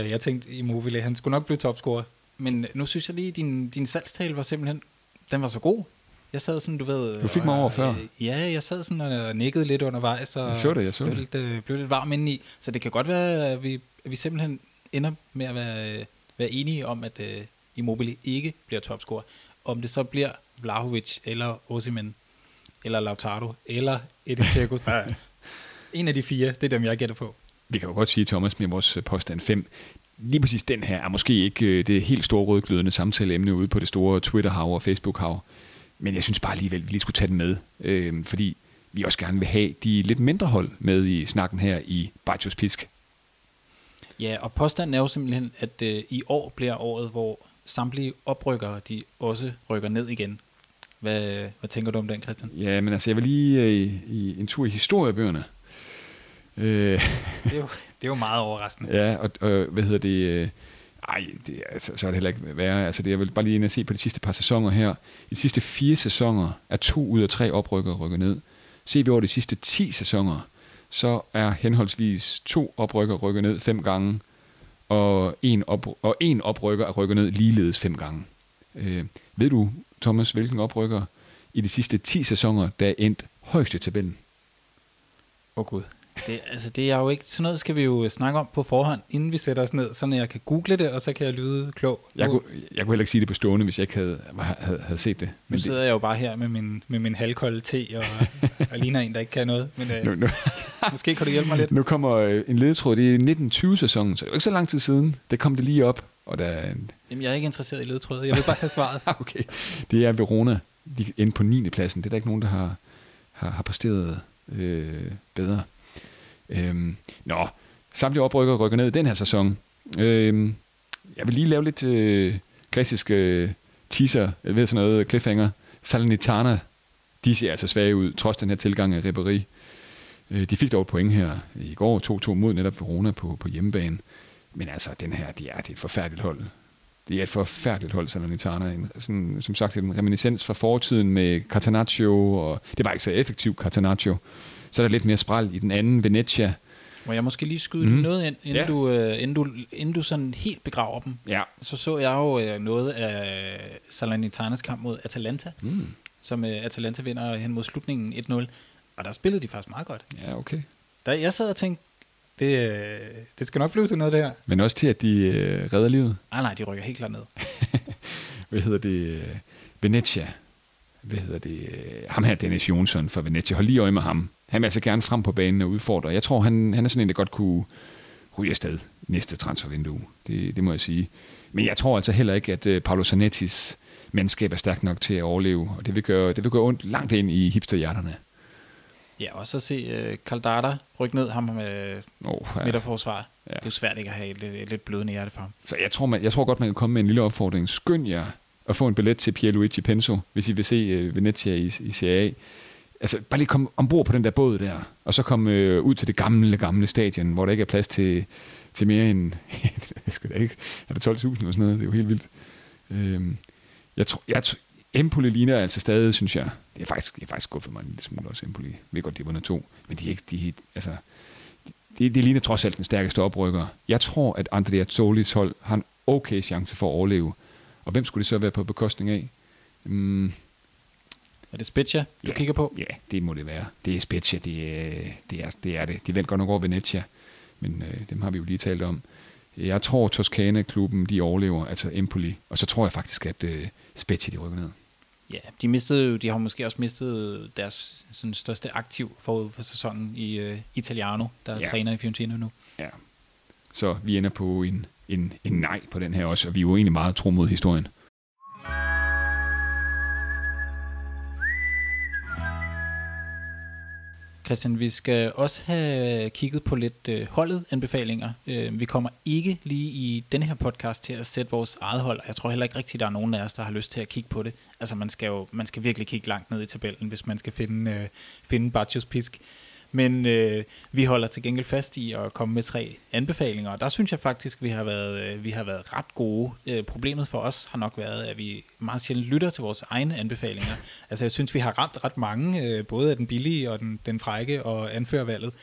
A: Øh, Jeg tænkte, Immobile, han skulle nok blive topscorer. Men nu synes jeg lige, at din, din salgstale var simpelthen, den var så god. Jeg sad sådan, du ved...
B: Du fik mig
A: og-
B: over før.
A: øh, Ja, jeg sad sådan og nikkede lidt undervejs. Og
B: Jeg så det, jeg så
A: blev
B: det.
A: Lidt, øh, blev lidt varm indeni. Så det kan godt være, at vi, at vi simpelthen ender med at være, øh, være enige om, at øh, Immobile ikke bliver topscorer. Om det så bliver Vlahovic, eller Osimhen, eller Lautaro, eller Edin Dzeko, så en af de fire, det er dem, jeg gætter på.
B: Vi kan jo godt sige, Thomas, med vores påstand 5, lige præcis den her er måske ikke øh, det helt store rødglødende samtaleemne ude på det store Twitter-hav og Facebook-hav. Men jeg synes bare alligevel, vi lige skulle tage den med, øh, fordi vi også gerne vil have de lidt mindre hold med i snakken her i Bajos Pisk.
A: Ja, og påstanden er jo simpelthen, at øh, i år bliver året, hvor samtlige oprykkere, de også rykker ned igen. Hvad, hvad tænker du om den, Christian?
B: Ja, men altså, jeg vil lige øh, i, i en tur i historiebøgerne. Øh,
A: Det er jo, det er jo meget overraskende.
B: Ja, og, og hvad hedder det? Øh, ej, det, altså, så er det heller ikke værre. Altså, det, jeg vil bare lige ind og se på de sidste par sæsoner her. I de sidste fire sæsoner er to ud af tre oprykker rykket ned. Ser vi over de sidste 10 sæsoner, så er henholdsvis to oprykker rykket ned fem gange, og en, op, og en oprykker er rykket ned ligeledes fem gange. Øh, ved du, Thomas, hvilken oprykker i de sidste 10 sæsoner, der er endt højst i tabellen?
A: Åh oh, gud. Det, altså, det er jo ikke, sådan noget skal vi jo snakke om på forhånd, inden vi sætter os ned, så jeg kan google det, og så kan jeg lyde klog.
B: Jeg
A: Nu-
B: kunne, jeg kunne heller ikke sige det på stående, hvis jeg ikke havde, havde, havde set det.
A: Nu
B: Men det,
A: sidder jeg jo bare her med min, med min halvkolde te, og, og ligner en, der ikke kan noget. Men øh,
B: nu, nu,
A: måske kan du hjælpe mig lidt.
B: nu kommer øh, en ledetråd, det er 1920-sæsonen, så det er jo ikke så lang tid siden. Det kom det lige op, og der er en,
A: Jamen, jeg er ikke interesseret i ledtrådet. Jeg vil bare have svaret.
B: okay, det er Verona, de inde på 9. pladsen. Det er der ikke nogen, der har, har, har præsteret øh, bedre. Øhm, nå, samtlige oprykker rykker ned i den her sæson. Øhm, jeg vil lige lave lidt øh, klassisk øh, teaser, jeg ved sådan noget, cliffhanger. Salernitana, de ser altså svage ud, trods den her tilgang af Ribéry. Øh, de fik dog et point her i går, 2-2 mod netop Verona på, på hjemmebane. Men altså, den her, det er, det er et forfærdeligt hold. Det er et forfærdeligt hold, Salernitana. En, sådan, som sagt, en reminiscens fra fortiden med Catanaccio, og det var ikke så effektivt, Catanaccio. Så er der lidt mere spral i den anden, Venezia.
A: Må jeg måske lige skyde mm. noget ind, inden,
B: ja.
A: du, øh, inden, du, inden du sådan helt begraver dem?
B: Ja.
A: Så så jeg jo øh, noget af Salernitanas kamp mod Atalanta,
B: Mm.
A: som øh, Atalanta vinder hen mod slutningen 1-0. Og der spillede de faktisk meget godt.
B: Ja, okay.
A: Der, jeg sad og tænkte, det, øh, det skal nok blive til noget det her.
B: Men også til, at de øh, redder livet.
A: Nej, nej, de rykker helt klart ned.
B: Hvad hedder det? øh, Venezia. Hvad hedder det? øh, Ham her, Dennis Jonsson fra Venezia. Hold lige øje med ham. Han vil altså gerne frem på banen og udfordre. Jeg tror, han, han er sådan en, der godt kunne, ryge afsted næste transfervindue. Det, det må jeg sige. Men jeg tror altså heller ikke, at uh, Paolo Zanettis mandskab er stærkt nok til at overleve, og det vil gøre, det vil gøre ondt langt ind i hipsterhjerterne.
A: Ja, og så se uh, Caldara rykke ned ham med
B: oh,
A: ja. midterforsvar. Ja. Det er jo svært ikke at have et, et lidt blødende hjerte for ham.
B: Så jeg tror, man, jeg tror godt, man kan komme med en lille opfordring. Skynd jer at få en billet til Pierluigi Penso, hvis I vil se uh, Venezia i, i Serie A. Altså, bare lige komme ombord på den der båd der, og så komme øh, ud til det gamle, gamle stadion, hvor der ikke er plads til, til mere end, jeg skal da ikke, er der 12.000 eller sådan noget, det er jo helt vildt. Øhm, jeg tror, jeg tror, Empoli ligner altså stadig, synes jeg, det er faktisk, det er faktisk skuffet mig en lille smule også, Empoli. Jeg ved godt, de har vundet to, men de er ikke, de, er altså, det, det ligner trods alt den stærkeste oprykker. Jeg tror, at Andrea Zolis hold har en okay chance for at overleve. Og hvem skulle det så være på bekostning af? Mm,
A: Er det Spezia, du
B: Ja.
A: kigger på?
B: Ja, det må det være. Det er Spezia, det er det. Er, det, er det. De vandt godt nok over Venezia, men øh, dem har vi jo lige talt om. Jeg tror, Toscana-klubben, de overlever, altså Empoli. Og så tror jeg faktisk, at øh, Spezia, de rykker ned.
A: Ja, de mistede de har måske også mistet deres sådan, største aktiv forud for sæsonen i uh, Italiano, der er
B: Ja.
A: træner i Fiorentina nu.
B: Ja. Så vi ender på en, en, en nej på den her også, og vi er jo egentlig meget tro mod historien.
A: Christian, vi skal også have kigget på lidt øh, holdet anbefalinger. Øh, vi kommer ikke lige i denne her podcast til at sætte vores eget hold, og jeg tror heller ikke rigtigt, der er nogen af os, der har lyst til at kigge på det. Altså man skal jo man skal virkelig kigge langt ned i tabellen, hvis man skal finde, øh, finde Bacchus pisk. Men øh, vi holder til gengæld fast i at komme med tre anbefalinger, og der synes jeg faktisk, vi har været, øh, vi har været ret gode. Øh, problemet for os har nok været, at vi meget sjældent lytter til vores egne anbefalinger. Altså jeg synes, vi har ramt ret mange, øh, både af den billige og den, den frække og anførervalget.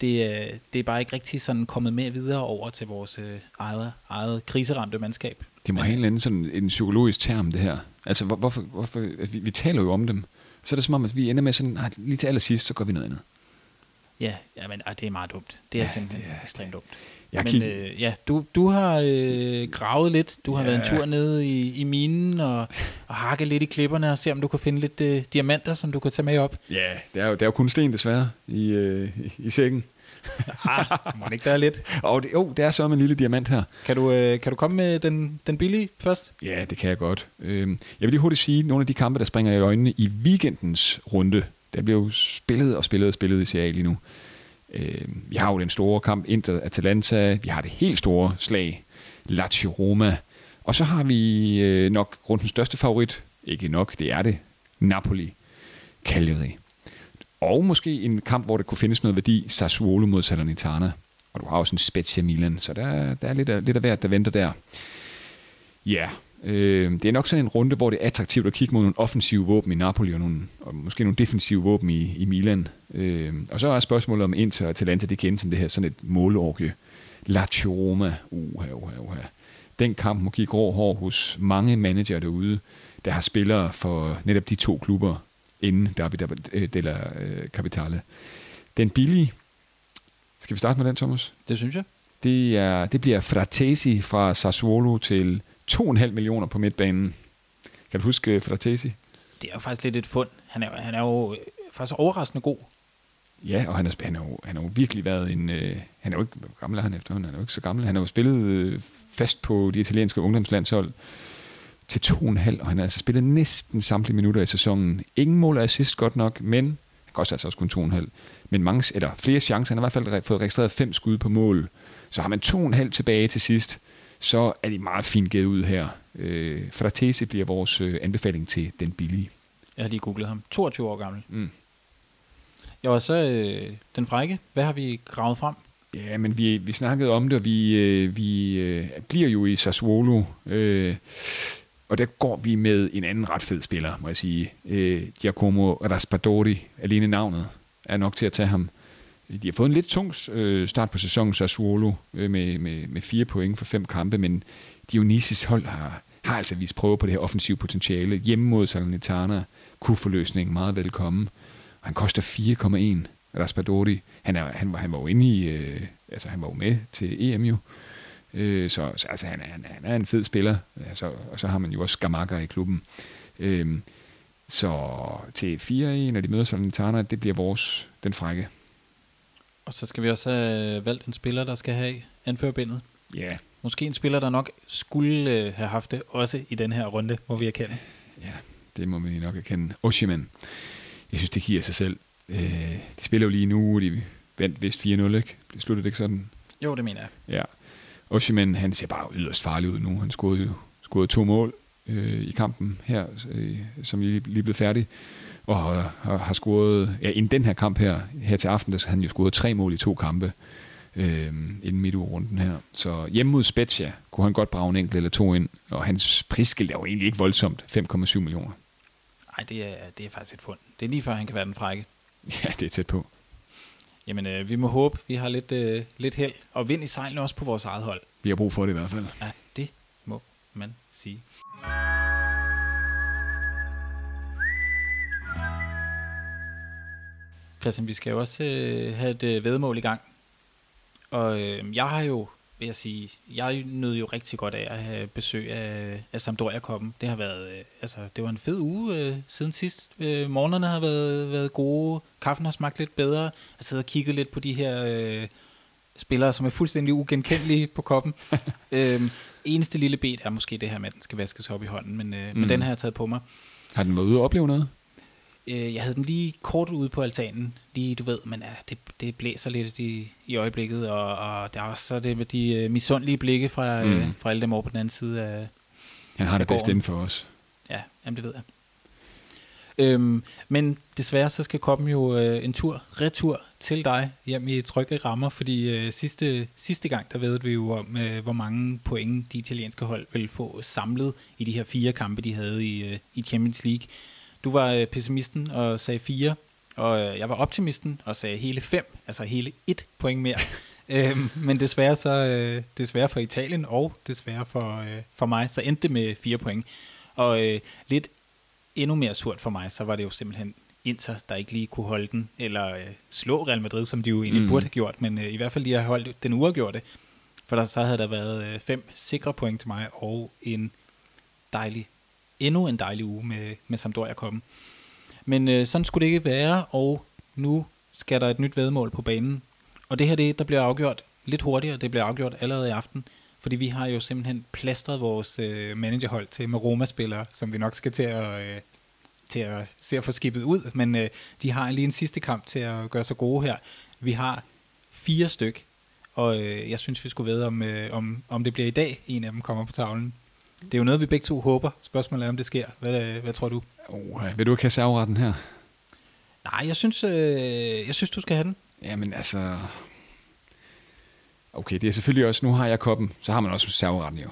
A: Det, øh, det er bare ikke rigtig sådan kommet med videre over til vores øh, eget, eget kriseramte mandskab.
B: Det må have en eller anden sådan en psykologisk term, det her. Altså, hvor, hvorfor, hvorfor vi, vi taler jo om dem. Så er det som om, at vi ender med sådan, nej, lige til allersidst, så gør vi noget andet.
A: Ja, ja men, ah, det er meget dumt. Det er
B: Ja,
A: simpelthen
B: det er-
A: ekstremt dumt.
B: Jeg
A: men
B: kig-
A: øh, ja, du, du har øh, gravet lidt. Du har
B: Ja.
A: været en tur nede i, i minen og, og hakket lidt i klipperne og se, om du kan finde lidt øh, diamanter, som du kan tage med op.
B: Ja, det er jo, det er jo kun sten desværre i, øh, i, i sækken.
A: Ah, må det ikke der er lidt?
B: Og det, jo, det er så med en lille diamant her.
A: Kan du, øh, kan du komme med den, den billige først?
B: Ja, det kan jeg godt. Øhm, jeg vil lige hurtigt sige, nogle af de kampe, der springer i øjnene i weekendens runde, der bliver jo spillet og spillet og spillet i Serie lige nu. Øhm, vi har jo den store kamp Inter-Atalanta, vi har det helt store slag, Lazio-Roma, og så har vi øh, nok rundens største favorit, ikke nok, det er det, Napoli, Cagliari. Og måske en kamp, hvor der kunne findes noget værdi, Sassuolo mod Salernitana. Og du har også en Spezia Milan, så der, der er lidt af, lidt af hvert, der venter der. Ja, øh, det er nok sådan en runde, hvor det er attraktivt at kigge mod nogle offensive våben i Napoli og, nogle, og måske nogle defensive våben i, i Milan. Øh, og så er spørgsmålet om Inter og Atalanta, det kendes som det her sådan et måleorgie. Lazio Roma, uha, uha, uha. Den kamp må give grå hår hos mange manager derude, der har spillere for netop de to klubber inden Derby della øh, Capitale. Den billige, skal vi starte med den, Thomas?
A: Det synes jeg.
B: Det, er, det bliver Fratesi fra Sassuolo til 2,5 millioner på midtbanen. Kan du huske øh, Fratesi?
A: Det er jo faktisk lidt et fund. Han er, han er jo øh, faktisk overraskende god.
B: Ja, og han har, han har, jo, han har jo virkelig været en... Øh, han er jo ikke hvor gammel er han efterhånden, han er jo ikke så gammel. Han har jo spillet øh, fast på de italienske ungdomslandshold til 2,5, og han har altså spillet næsten samtlige minutter i sæsonen. Ingen mål og assist godt nok, men han koster altså også kun 2,5. Men mange, eller flere chancer. Han har i hvert fald fået registreret fem skud på mål. Så har man 2,5 tilbage til sidst, så er de meget fint givet ud her. Øh, Fratesi bliver vores øh, anbefaling til den billige.
A: Jeg har lige googlet ham. 22 år gammel.
B: Mm.
A: Jeg var så øh, den frække. Hvad har vi gravet frem?
B: Ja, men vi, vi snakkede om det, og vi, øh, vi øh, bliver jo i Sassuolo, øh, og der går vi med en anden ret fed spiller, må jeg sige. Øh, Giacomo Raspadori, alene navnet, er nok til at tage ham. De har fået en lidt tung øh, start på sæsonen, Sassuolo, øh, med, med, med fire point for fem kampe, men Dionysis hold har, har altså vist prøve på det her offensive potentiale. Hjemme mod Salernitana kunne forløsningen meget velkommen. Han koster 4,1. Raspadori, han, er, han, var, han var jo inde i, øh, altså han var jo med til EM jo, øh, så, så altså, han, er, han, han er en fed spiller, altså, og så har man jo også Skamaka i klubben. Øh, så til 4-1, når de møder Salernitana, det bliver vores, den frække.
A: Og så skal vi også have valgt en spiller, der skal have anførbindet.
B: Ja,
A: Måske en spiller, der nok skulle øh, have haft det, også i den her runde, må vi erkende.
B: ja, det må man nok erkende. Oshiman, jeg synes, det giver sig selv. Øh, de spiller jo lige nu, de vandt vist 4-0, ikke? Det sluttede det ikke sådan?
A: Jo, det mener jeg.
B: Ja. Oshiman, han ser bare yderst farlig ud nu. Han scorede jo scorede to mål øh, i kampen her, øh, som lige, lige blev færdig. Og har, har, scoret, ja, inden den her kamp her, her til aften, der har han jo scoret tre mål i to kampe øh, inden midtugrunden her. Så hjemme mod Spezia kunne han godt brage en enkelt eller to ind, og hans prisskilt er jo egentlig ikke voldsomt, 5,7 millioner.
A: Nej, det er, det er faktisk et fund. Det er lige før, han kan være den frække.
B: Ja, det er tæt på.
A: Jamen, øh, vi må håbe, vi har lidt, øh, lidt held. Og vind i sejlene også på vores eget hold.
B: Vi har brug for det i hvert fald.
A: Ja, det må man sige. Christian, vi skal jo også øh, have et øh, vedmål i gang. Og øh, jeg har jo, vil jeg sige, jeg nød jo rigtig godt af at have besøg af, af Sampdoria Koppen. Det har været, øh, altså, det var en fed uge øh, siden sidst. Øh, morgenerne har været, været gode, kaffen har smagt lidt bedre. Jeg har siddet og kigget lidt på de her øh, spillere, som er fuldstændig ugenkendelige på koppen. øhm, eneste lille bed er måske det her med, at den skal vaskes op i hånden, men, øh, mm. men den har jeg taget på mig.
B: Har den været ude og opleve noget?
A: Øh, jeg havde den lige kort ude på altanen, lige du ved, men ja, det, det blæser lidt i, i øjeblikket, og, og der er også så det med de øh, misundelige blikke fra, mm. øh, fra alle dem over på den anden side af,
B: Han har det bedst inden for os.
A: Ja, jamen det ved jeg. Øhm, men desværre så skal koppen jo øh, en tur, retur til dig hjem i trygge rammer, fordi øh, sidste, sidste gang der ved vi jo om, øh, hvor mange point de italienske hold ville få samlet i de her fire kampe, de havde i, øh, i Champions League. Du var øh, pessimisten og sagde fire, og øh, jeg var optimisten og sagde hele fem, altså hele et point mere. øhm, men desværre så øh, desværre for Italien og desværre for, øh, for mig, så endte det med fire point. Og øh, lidt endnu mere surt for mig, så var det jo simpelthen Inter, der ikke lige kunne holde den, eller øh, slå Real Madrid, som de jo egentlig
B: Mm.
A: mm. burde have gjort, men øh, i hvert fald lige har holdt den uafgjorte. For der, så havde der været øh, fem sikre point til mig, og en dejlig, endnu en dejlig uge med, med Sampdoria komme. Men øh, sådan skulle det ikke være, og nu skal der et nyt vedmål på banen. Og det her, det, der bliver afgjort lidt hurtigere, det bliver afgjort allerede i aften, fordi vi har jo simpelthen plastret vores øh, managerhold til med Roma-spillere, som vi nok skal til at, øh, til at se at få skibet ud, men øh, de har lige en sidste kamp til at gøre sig gode her. Vi har fire styk, og øh, jeg synes, vi skulle vide, om, øh, om, om det bliver i dag, en af dem kommer på tavlen. Det er jo noget, vi begge to håber. Spørgsmålet er, om det sker. Hvad, hvad tror du?
B: Oh, vil du ikke have serveretten her?
A: Nej, jeg synes, øh, jeg synes, du skal have den.
B: Jamen altså... Okay, det er selvfølgelig også, nu har jeg koppen, så har man også serveretten jo.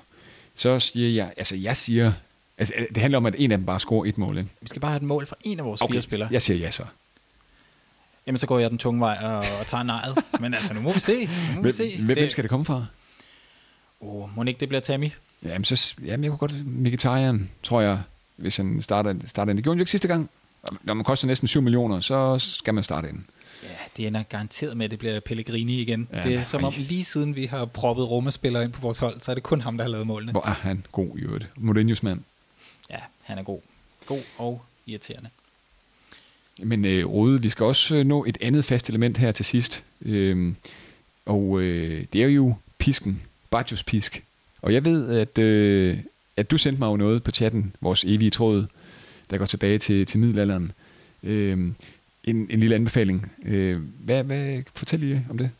B: Så siger jeg, altså jeg siger, altså det handler om, at en af dem bare scorer et mål, ikke?
A: Vi skal bare have et mål fra en af vores okay. fire spillere.
B: jeg siger ja så.
A: Jamen, så går jeg den tunge vej og, og tager nejet. Men altså, nu må vi se. Nu må vi
B: Hvem,
A: se.
B: hvem, hvem skal det komme fra?
A: Oh, må ikke det bliver Tammy?
B: Jamen, så, jamen jeg kunne godt, Mkhitaryan, tror jeg, hvis han starter, starter ind. Det gjorde han jo ikke sidste gang. Når man koster næsten 7 millioner, så skal man starte ind.
A: Ja, det ender garanteret med, at det bliver Pellegrini igen.
B: Ja,
A: det er som om lige siden vi har proppet Roma-spillere ind på vores hold, så er det kun ham, der har lavet målene.
B: Hvor er han god i øvrigt. Mourinho's mand.
A: Ja, han er god. God og irriterende.
B: Men øh, Rode, vi skal også øh, nå et andet fast element her til sidst. Øhm, og øh, det er jo pisken. Bajos pisk. Og jeg ved, at, øh, at du sendte mig jo noget på chatten, vores evige tråd, der går tilbage til, til middelalderen. Øh, en, en lille anbefaling. Øh, hvad, hvad, fortæl lige om det.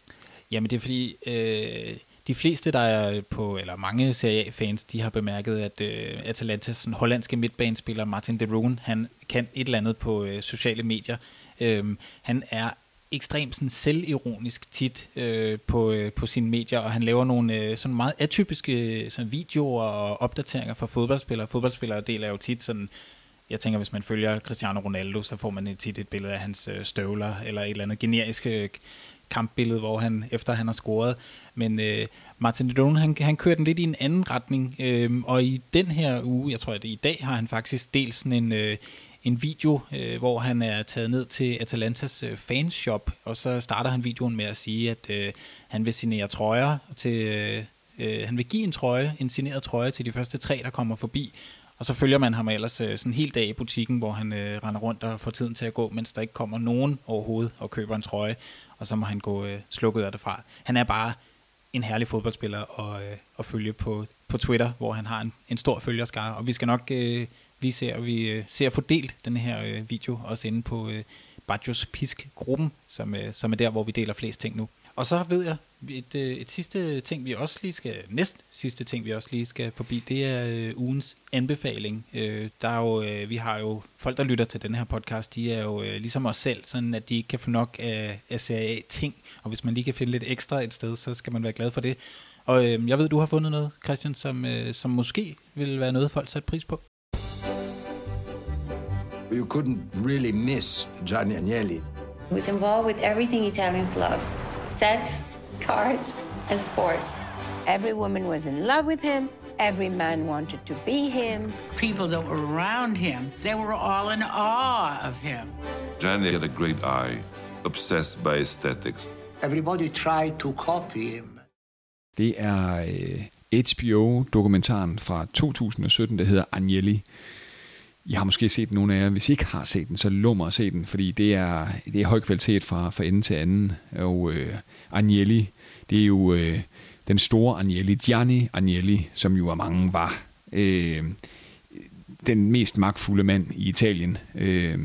A: Jamen det er fordi, øh, de fleste, der er på, eller mange Serie A-fans, de har bemærket, at øh, Atalantas sådan, hollandske midtbanespiller Martin de Roon, han kan et eller andet på øh, sociale medier. Øh, han er ekstremt sådan, selvironisk tit øh, på, øh, på sine medier, og han laver nogle øh, sådan meget atypiske øh, sådan, videoer og opdateringer fra fodboldspillere. Fodboldspillere deler jo tit sådan jeg tænker, hvis man følger Cristiano Ronaldo, så får man tit et billede af hans øh, støvler, eller et eller andet generisk øh, kampbillede, hvor han, efter han har scoret. Men øh, Martin Lidon, han, han kører den lidt i en anden retning, øh, og i den her uge, jeg tror, at i dag har han faktisk delt sådan en, øh, en video, øh, hvor han er taget ned til Atalantas øh, fanshop, og så starter han videoen med at sige, at øh, han vil signere trøjer til... Øh, øh, han vil give en trøje, en signeret trøje til de første tre, der kommer forbi, og så følger man ham ellers øh, sådan en hel dag i butikken, hvor han øh, render rundt og får tiden til at gå, mens der ikke kommer nogen overhovedet og køber en trøje. og så må han gå øh, slukket af derfra. Han er bare en herlig fodboldspiller at, øh, at følge på, på Twitter, hvor han har en, en stor følgerskare, og vi skal nok øh, lige ser, vi øh, ser fordelt den her øh, video også inde på øh, Bajos Pisk-gruppen, som, øh, som er der, hvor vi deler flest ting nu. Og så ved jeg, et, øh, et sidste ting, vi også lige skal, næst sidste ting, vi også lige skal forbi, det er øh, ugens anbefaling. Øh, der er jo, øh, vi har jo folk, der lytter til den her podcast, de er jo øh, ligesom os selv, sådan at de ikke kan få nok af, af serie ting, og hvis man lige kan finde lidt ekstra et sted, så skal man være glad for det. Og øh, jeg ved, du har fundet noget, Christian, som, øh, som måske vil være noget, folk sætter pris på.
C: You couldn't really miss Gianni Agnelli.
D: He was involved with everything Italians love sex, cars, and sports. Every woman was in love with him. Every man wanted to be him.
E: People that were around him, they were all in awe of him.
F: Gianni had a great eye, obsessed by aesthetics.
C: Everybody tried to copy him.
B: Det er øh, HBO-dokumentaren fra 2017, der hedder Agnelli. Jeg har måske set nogle af jer. Hvis I ikke har set den, så lummer at se den, fordi det er, det er høj kvalitet fra, fra ende til anden. Og øh, Agnelli, det er jo øh, den store Agnelli, Gianni Agnelli, som jo af mange var øh, den mest magtfulde mand i Italien øh,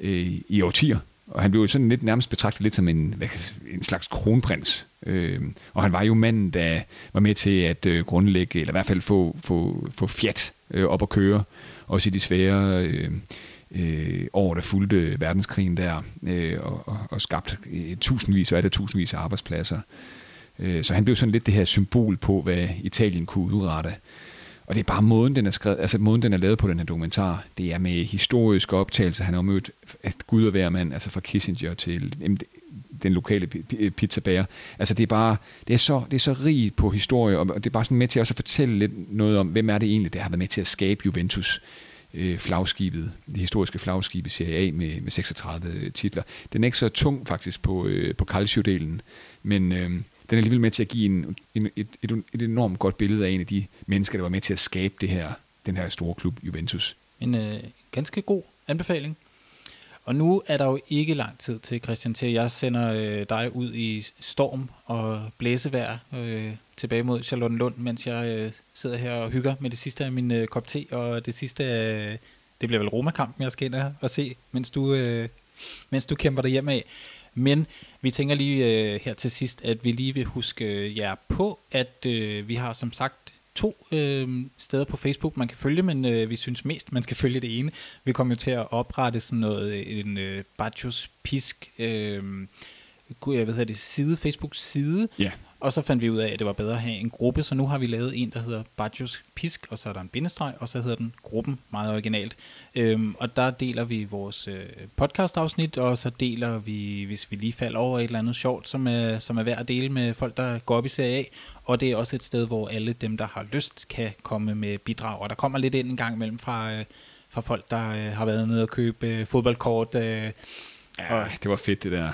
B: øh, i årtier. Og han blev jo sådan lidt nærmest betragtet lidt som en, en slags kronprins. Øh, og han var jo manden, der var med til at øh, grundlægge, eller i hvert fald få, få, få Fiat øh, op at køre, også i de svære øh, øh, år, der fulgte verdenskrigen der, øh, og, og, og skabt øh, tusindvis og er der tusindvis af arbejdspladser. Øh, så han blev sådan lidt det her symbol på, hvad Italien kunne udrette. Og det er bare måden, den er skrevet, altså måden, den er lavet på den her dokumentar. Det er med historiske optagelser. Han har mødt gud og hver mand, altså fra Kissinger til den lokale pizzabager. Altså det er bare, det er så, det er så rigt på historie, og det er bare sådan med til også at fortælle lidt noget om, hvem er det egentlig, der har været med til at skabe Juventus øh, flagskibet, det historiske flagskib i Serie A med, med 36 titler. Den er ikke så tung faktisk på, øh, på Calcio-delen, men øh, den er alligevel med til at give en, en, et, et, et enormt godt billede af en af de mennesker, der var med til at skabe det her, den her store klub, Juventus.
A: En øh, ganske god anbefaling. Og nu er der jo ikke lang tid til, Christian, til jeg sender øh, dig ud i storm og blæsevejr øh, tilbage mod Charlottenlund, mens jeg øh, sidder her og hygger med det sidste af min øh, kop te, og det sidste af, det bliver vel Roma-kampen, jeg skal ind og se, mens du, øh, mens du kæmper dig hjem af. Men vi tænker lige øh, her til sidst, at vi lige vil huske øh, jer på, at øh, vi har som sagt to øh, steder på Facebook, man kan følge, men øh, vi synes mest, man skal følge det ene. Vi kommer jo til at oprette sådan noget, øh, en øh, Bajos Pisk, øh, jeg ved det, side, Facebook-side,
B: ja.
A: Og så fandt vi ud af, at det var bedre at have en gruppe, så nu har vi lavet en, der hedder Bajos Pisk, og så er der en bindestreg, og så hedder den Gruppen, meget originalt. Øhm, og der deler vi vores øh, podcast-afsnit, og så deler vi, hvis vi lige falder over et eller andet sjovt, som er, som er værd at dele med folk, der går op i serie A. Og det er også et sted, hvor alle dem, der har lyst, kan komme med bidrag. Og der kommer lidt ind en gang imellem fra, øh, fra folk, der øh, har været nede og købe øh, fodboldkort. Øh,
B: ja, og, det var fedt det der.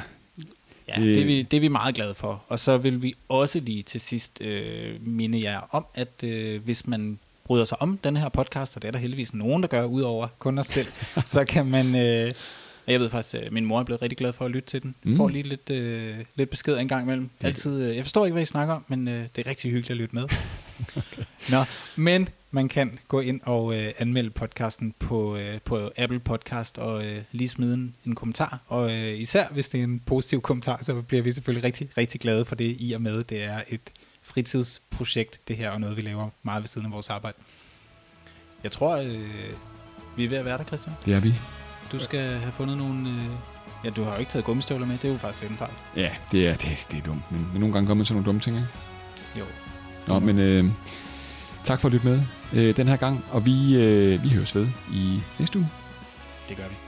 A: Ja, det er, vi, det er vi meget glade for. Og så vil vi også lige til sidst øh, minde jer om, at øh, hvis man bryder sig om den her podcast, og det er der heldigvis nogen, der gør, udover kun os selv, så kan man... Øh, jeg ved faktisk, at øh, min mor er blevet rigtig glad for at lytte til den. Mm. Får lige lidt, øh, lidt besked en gang imellem. Altid, øh, jeg forstår ikke, hvad I snakker om, men øh, det er rigtig hyggeligt at lytte med. okay. Nå, men man kan gå ind og øh, anmelde podcasten på, øh, på Apple Podcast og øh, lige smide en, en kommentar. Og øh, især hvis det er en positiv kommentar, så bliver vi selvfølgelig rigtig, rigtig glade for det, i og med det er et fritidsprojekt, det her, og noget vi laver meget ved siden af vores arbejde. Jeg tror, øh, vi er ved at være der, Christian.
B: Det er vi.
A: Du skal have fundet nogle... Øh, ja, du har jo ikke taget gummistøvler med, det er jo faktisk lidt en fejl.
B: Ja, det er, det, det er dumt, men, nogle gange kommer man sådan nogle dumme ting, ikke?
A: Jo.
B: Nå, men øh, tak for at lytte med øh, den her gang, og vi, øh, vi høres ved i næste uge.
A: Det gør vi.